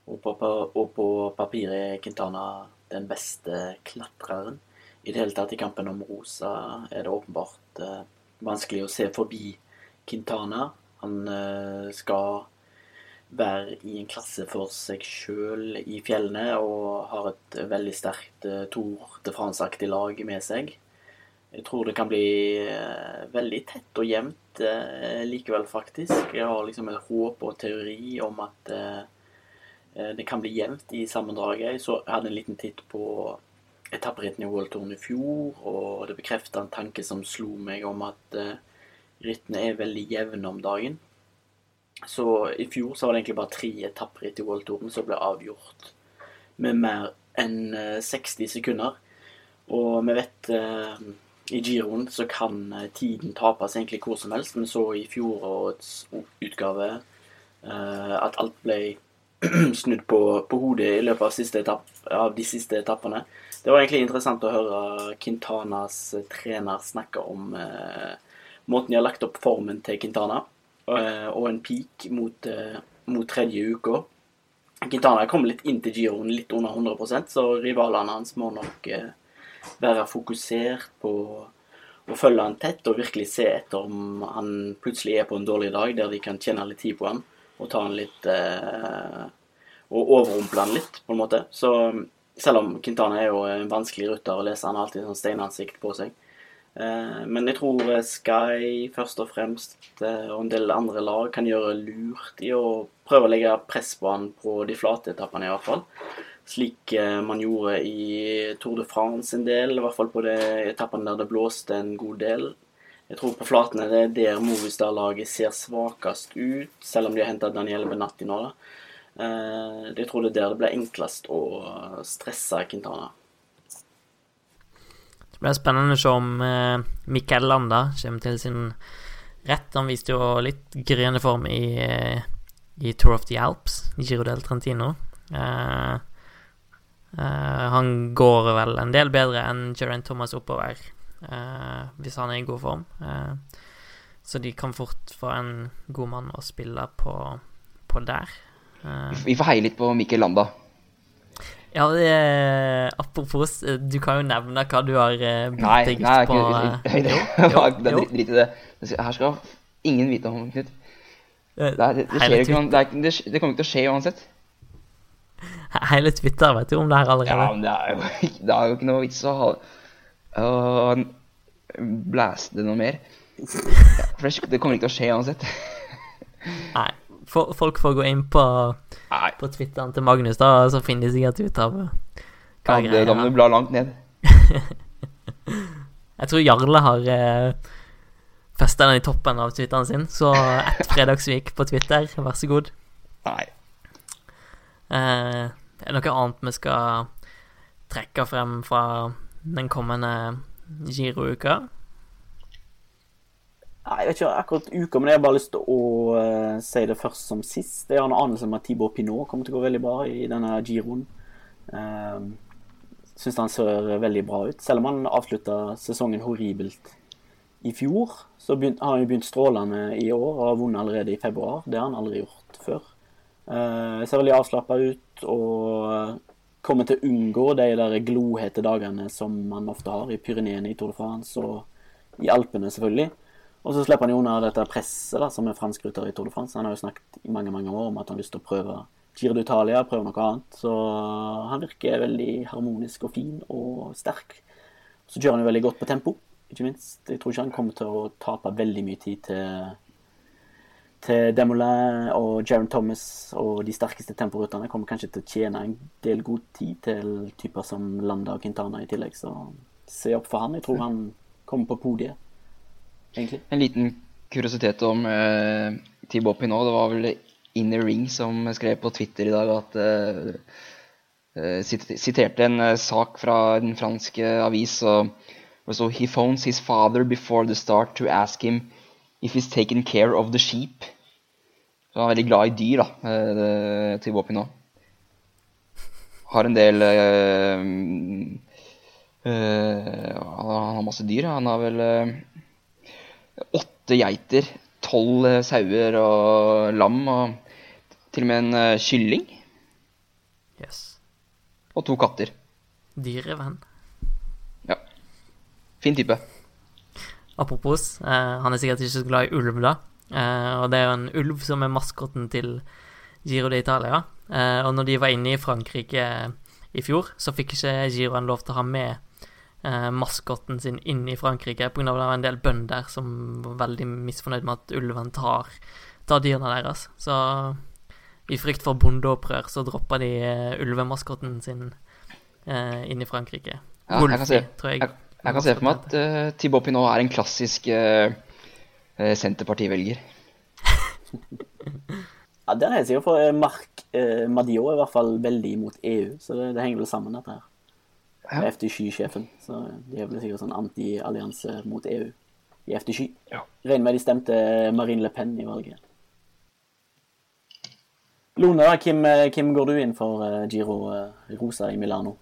S3: Og på, og på papiret er Quintana den beste klatreren. I det hele tatt i kampen om Rosa er det åpenbart eh, vanskelig å se forbi Quintana. Han eh, skal være i en klasse for seg sjøl i fjellene og har et veldig sterkt eh, Tour de France-aktig lag med seg. Jeg tror det kan bli eh, veldig tett og jevnt eh, likevel, faktisk. Jeg har liksom et håp og teori om at eh, det kan bli jevnt i sammendraget. Jeg hadde en liten titt på etapperitten i World Touren i fjor, og det bekrefta en tanke som slo meg om at eh, rittene er veldig jevne om dagen. Så i fjor så var det egentlig bare tre etapperitt i World Touren som ble avgjort med mer enn eh, 60 sekunder. Og vi vet eh, i giroen så kan eh, tiden tapes egentlig hvor som helst. Vi så i fjorårets utgave eh, at alt ble snudd på, på hodet i løpet av, siste etapp, av de siste etappene. Det var egentlig interessant å høre Quintanas trener snakke om eh, måten de har lagt opp formen til Quintana, eh, og en peak mot, eh, mot tredje uka. Quintana kom litt inn til giroen litt under 100% så rivalene hans må nok eh, være fokusert på å følge han tett og virkelig se etter om han plutselig er på en dårlig dag der de kan tjene litt tid på han og ta han litt eh, Og overrumple han litt, på en måte. Så selv om Quintana er jo en vanskelig rutter å lese, han har alltid sånn steinansikt på seg. Eh, men jeg tror eh, Sky først og fremst eh, og en del andre lag kan gjøre lurt i å prøve å legge press på han på de flate etappene, i hvert fall. Slik eh, man gjorde i Tour de France en del, i hvert fall på de etappene der det blåste en god del. Jeg tror på flatene det er der Movistar-laget ser svakest ut, selv om de har henta Daniele Benatti nå. da. Eh, Jeg tror det er der det blir enklest å stresse Quintana.
S1: Det blir spennende å se om eh, Mikkel Landa kommer til sin rett. Han viste jo litt gryende form i, eh, i Tour of the Alps, Giro del Trentino. Uh, uh, han går vel en del bedre enn Geraint Thomas oppover, hvis han er i god form. Eh, så de kan fort få en god mann å spille på, på der. Eh,
S2: Vi får heie litt på Mikkel Landa.
S1: ja, er, apropos, eh, du kan jo nevne hva du har eh,
S2: Nei,
S1: bygd
S2: nei,
S1: på eh,
S2: det,
S1: er
S2: drit i det. Her skal ingen vite om, Knut.
S1: Eh,
S2: Det, er- det, det, skjer ikke, det, er det, det kommer ikke til å skje uansett.
S1: Hele Twitter vet jo om det her allerede.
S2: Ja, men det er jo, det er jo ikke noe vits å ha å blæste det noe mer. Ja, for det, kommer ikke til å skje uansett.
S1: Nei. Folk får gå inn på,
S2: Nei,
S1: på Twitteren til Magnus, da, så finner de sikkert ut av hva
S2: ja, det, da må du bla langt ned.
S1: Jeg tror Jarle har eh, festa den i toppen av Twitteren sin, så ett fredagsvik på Twitter, vær så god.
S2: Nei.
S1: Eh, er det noe annet vi skal trekke frem fra den kommende Giro-uka?
S3: Nei, Jeg vet ikke akkurat uka, men jeg har bare lyst til å uh, si det først som sist. Jeg har en anelse om at Tibor Pinot kommer til å gå veldig bra i denne giroen. Uh, Syns han ser veldig bra ut. Selv om han avslutta sesongen horribelt i fjor, så begynt, har han jo begynt strålende i år og har vunnet allerede i februar. Det har han aldri gjort før. Uh, ser veldig avslappa ut og kommer til å unngå de der glohete dagene som man ofte har i Pyreneene i Tour de France og i Alpene, selvfølgelig. Og så slipper han jo unna dette presset da, som er fransk rytter i Tour de France. Han har jo snakket i mange mange år om at han har lyst til å prøve Giro d'Italia, prøve noe annet. Så han virker veldig harmonisk og fin og sterk. Så kjører han jo veldig godt på tempo, ikke minst. Jeg tror ikke han kommer til å tape veldig mye tid til, til Demoulin og Jaron Thomas og de sterkeste temporytterne. Kommer kanskje til å tjene en del god tid til typer som Landa og Quintana i tillegg. Så se opp for han. Jeg tror han kommer på podiet, egentlig.
S2: En liten kuriositet om uh, Thibaut nå. Det var vel Inner Ring som skrev på Twitter i dag at uh, uh, Siterte en uh, sak fra den franske avis. og så stod He phones his father before the start to ask him if he's taken care of the sheep. Så han er veldig glad i dyr, da, til våpen nå. Har en del Han har masse dyr. Han har vel åtte geiter, tolv sauer og lam, og til og med en kylling.
S1: Yes.
S2: Og to katter.
S1: Dyrevenn.
S2: Ja. Fin type.
S1: Apropos, eh, han er sikkert ikke så glad i ulv, da. Eh, og det er jo en ulv som er maskotten til Giro d'Italia. Eh, og når de var inne i Frankrike i fjor, så fikk ikke Giroen lov til å ha med eh, maskotten sin inn i Frankrike pga. det var en del bønder som var veldig misfornøyd med at ulven tar, tar dyrene deres. Så i frykt for bondeopprør så droppa de eh, ulvemaskotten sin eh, inn i Frankrike.
S2: Ja, jeg kan se-
S1: jeg.
S2: Jeg, jeg kan se for meg at uh, Thibaut Pinot er en klassisk uh, Senterpartivelger.
S3: Ja, det er jeg sikker for Mark Marc eh, Madio er i hvert fall veldig imot EU, så det, det henger vel sammen, dette her.
S2: Ja.
S3: Med FDSky-sjefen. Så de er vel sikkert sånn anti-allianse mot EU i FDSky.
S2: Ja.
S3: Regner med de stemte Marine Le Pen i valget. Lone, da, hvem, eh, hvem går du inn for eh, Giro eh, Rosa i Milano?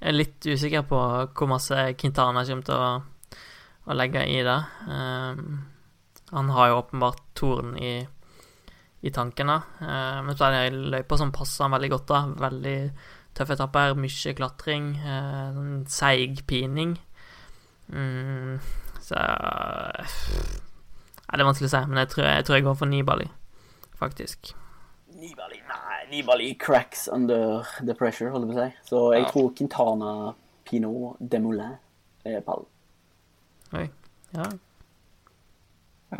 S1: Jeg er litt usikker på hvor masse Quintana kommer til å, å legge i det. Um, han har jo åpenbart torn i, i tankene. Uh, men så er det ei løype som passer han veldig godt. da Veldig tøffe etapper, mye klatring, uh, seig pining. Mm, så uh, Det er vanskelig å si, men jeg tror jeg, tror jeg går for Nibali, faktisk.
S3: Nibali Nibali cracks under the pressure, holder jeg på å si. Så jeg
S2: Ja.
S3: tror Quintana, Pinot, Demoulin er pallen.
S1: Oi. Ja.
S2: Ja.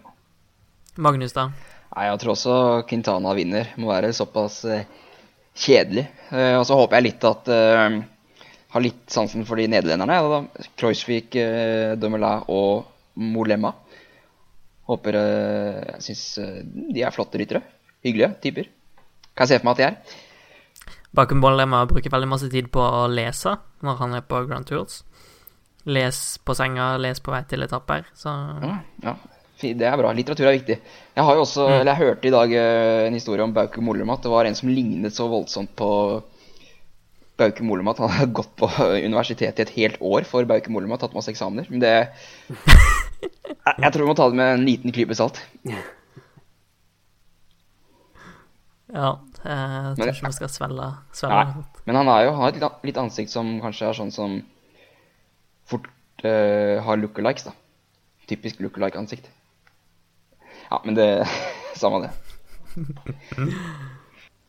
S1: Magnus, da?
S2: Nei, jeg tror også Quintana vinner. Må være såpass eh, kjedelig. Eh, og så håper jeg litt at eh, Har litt sansen for de nederlenderne. Ja. Kreuzvik, eh, Dumoulin og Molema. Håper eh, Jeg syns eh, de er flotte ryttere. Hyggelige typer. Kan jeg se for meg at de er.
S1: Bakum Bollema bruker veldig masse tid på å lese når han er på Grand Tours. Les på senga, les på vei til etapper. Så
S2: Ja, ja. Det er bra. Litteratur er viktig. Jeg har jo også, eller jeg hørte i dag eh, en historie om Bauke Mollema. At det var en som lignet så voldsomt på Bauke Mollema at han hadde gått på universitetet i et helt år for Bauke Mollema. Tatt masse eksamener. Men det Jeg jeg tror vi må ta det med en liten klype salt.
S1: ja, eh, jeg tror
S2: Men-
S1: ikke vi skal svelge, svelge
S2: Nei. Men han er jo, har jo et litt, litt ansikt som kanskje er sånn som fort uh, har lookalikes, da. Typisk lookalike-ansikt. Ja, men det Samme det.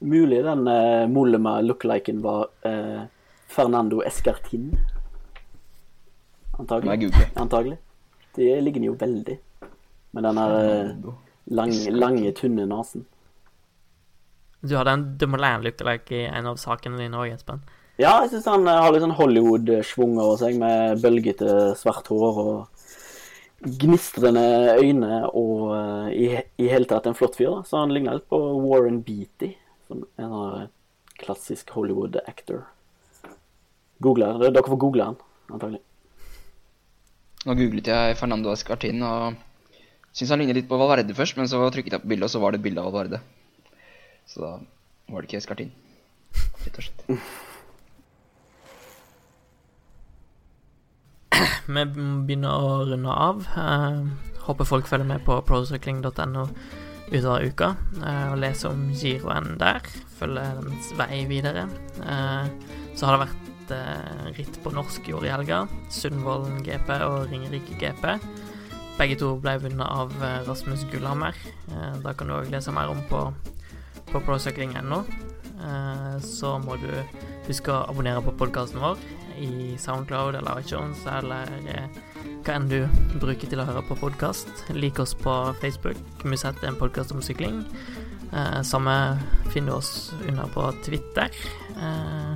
S3: Mulig den uh, Mollema lookaliken var uh, Fernando Escartin. Antagelig. Antagelig. De ligger jo veldig. Med den der eh, lang, lange, tynne nesen.
S1: Du hadde en Dumoulin lookalike i en av sakene dine òg, Espen.
S3: Ja, jeg syns han eh, har litt sånn Hollywood-schwung over seg, med bølgete svart hår og gnistrende øyne og eh, i, i hele tatt en flott fyr. da. Så han ligner litt på Warren Beatty, som en sånn, eh, klassisk Hollywood-actor. Google det. Dere får google han, antagelig.
S2: Nå googlet jeg Fernando Escartin og syntes han lignet litt på Valverde først, men så trykket jeg på bildet, og så var det et bilde av Valverde. Så da var det ikke Escartin, rett og slett.
S1: Vi begynner å runde av. Eh, håper folk følger med på procycling.no utover uka eh, og leser om giroen der. Følger dens vei videre. Eh, så har det vært ritt på norsk jord i helga. Sundvolden GP og Ringerike GP. Begge to ble vunnet av Rasmus Gullhammer. Da kan du òg lese mer om på, på procycling.no. Eh, så må du huske å abonnere på podkasten vår i Soundcloud eller iTunes eller eh, hva enn du bruker til å høre på podkast. Lik oss på Facebook. Musett er en podkast om sykling. Eh, samme finner du oss under på Twitter. Eh,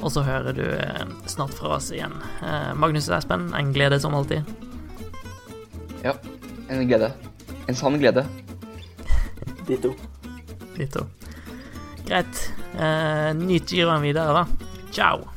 S1: og så hører du eh, snart fra oss igjen. Eh, Magnus og Espen, en glede som alltid.
S2: Ja, en glede. En sann glede.
S3: Ditto.
S1: Ditto. Greit. Eh, nyt giroen videre, da. Ciao.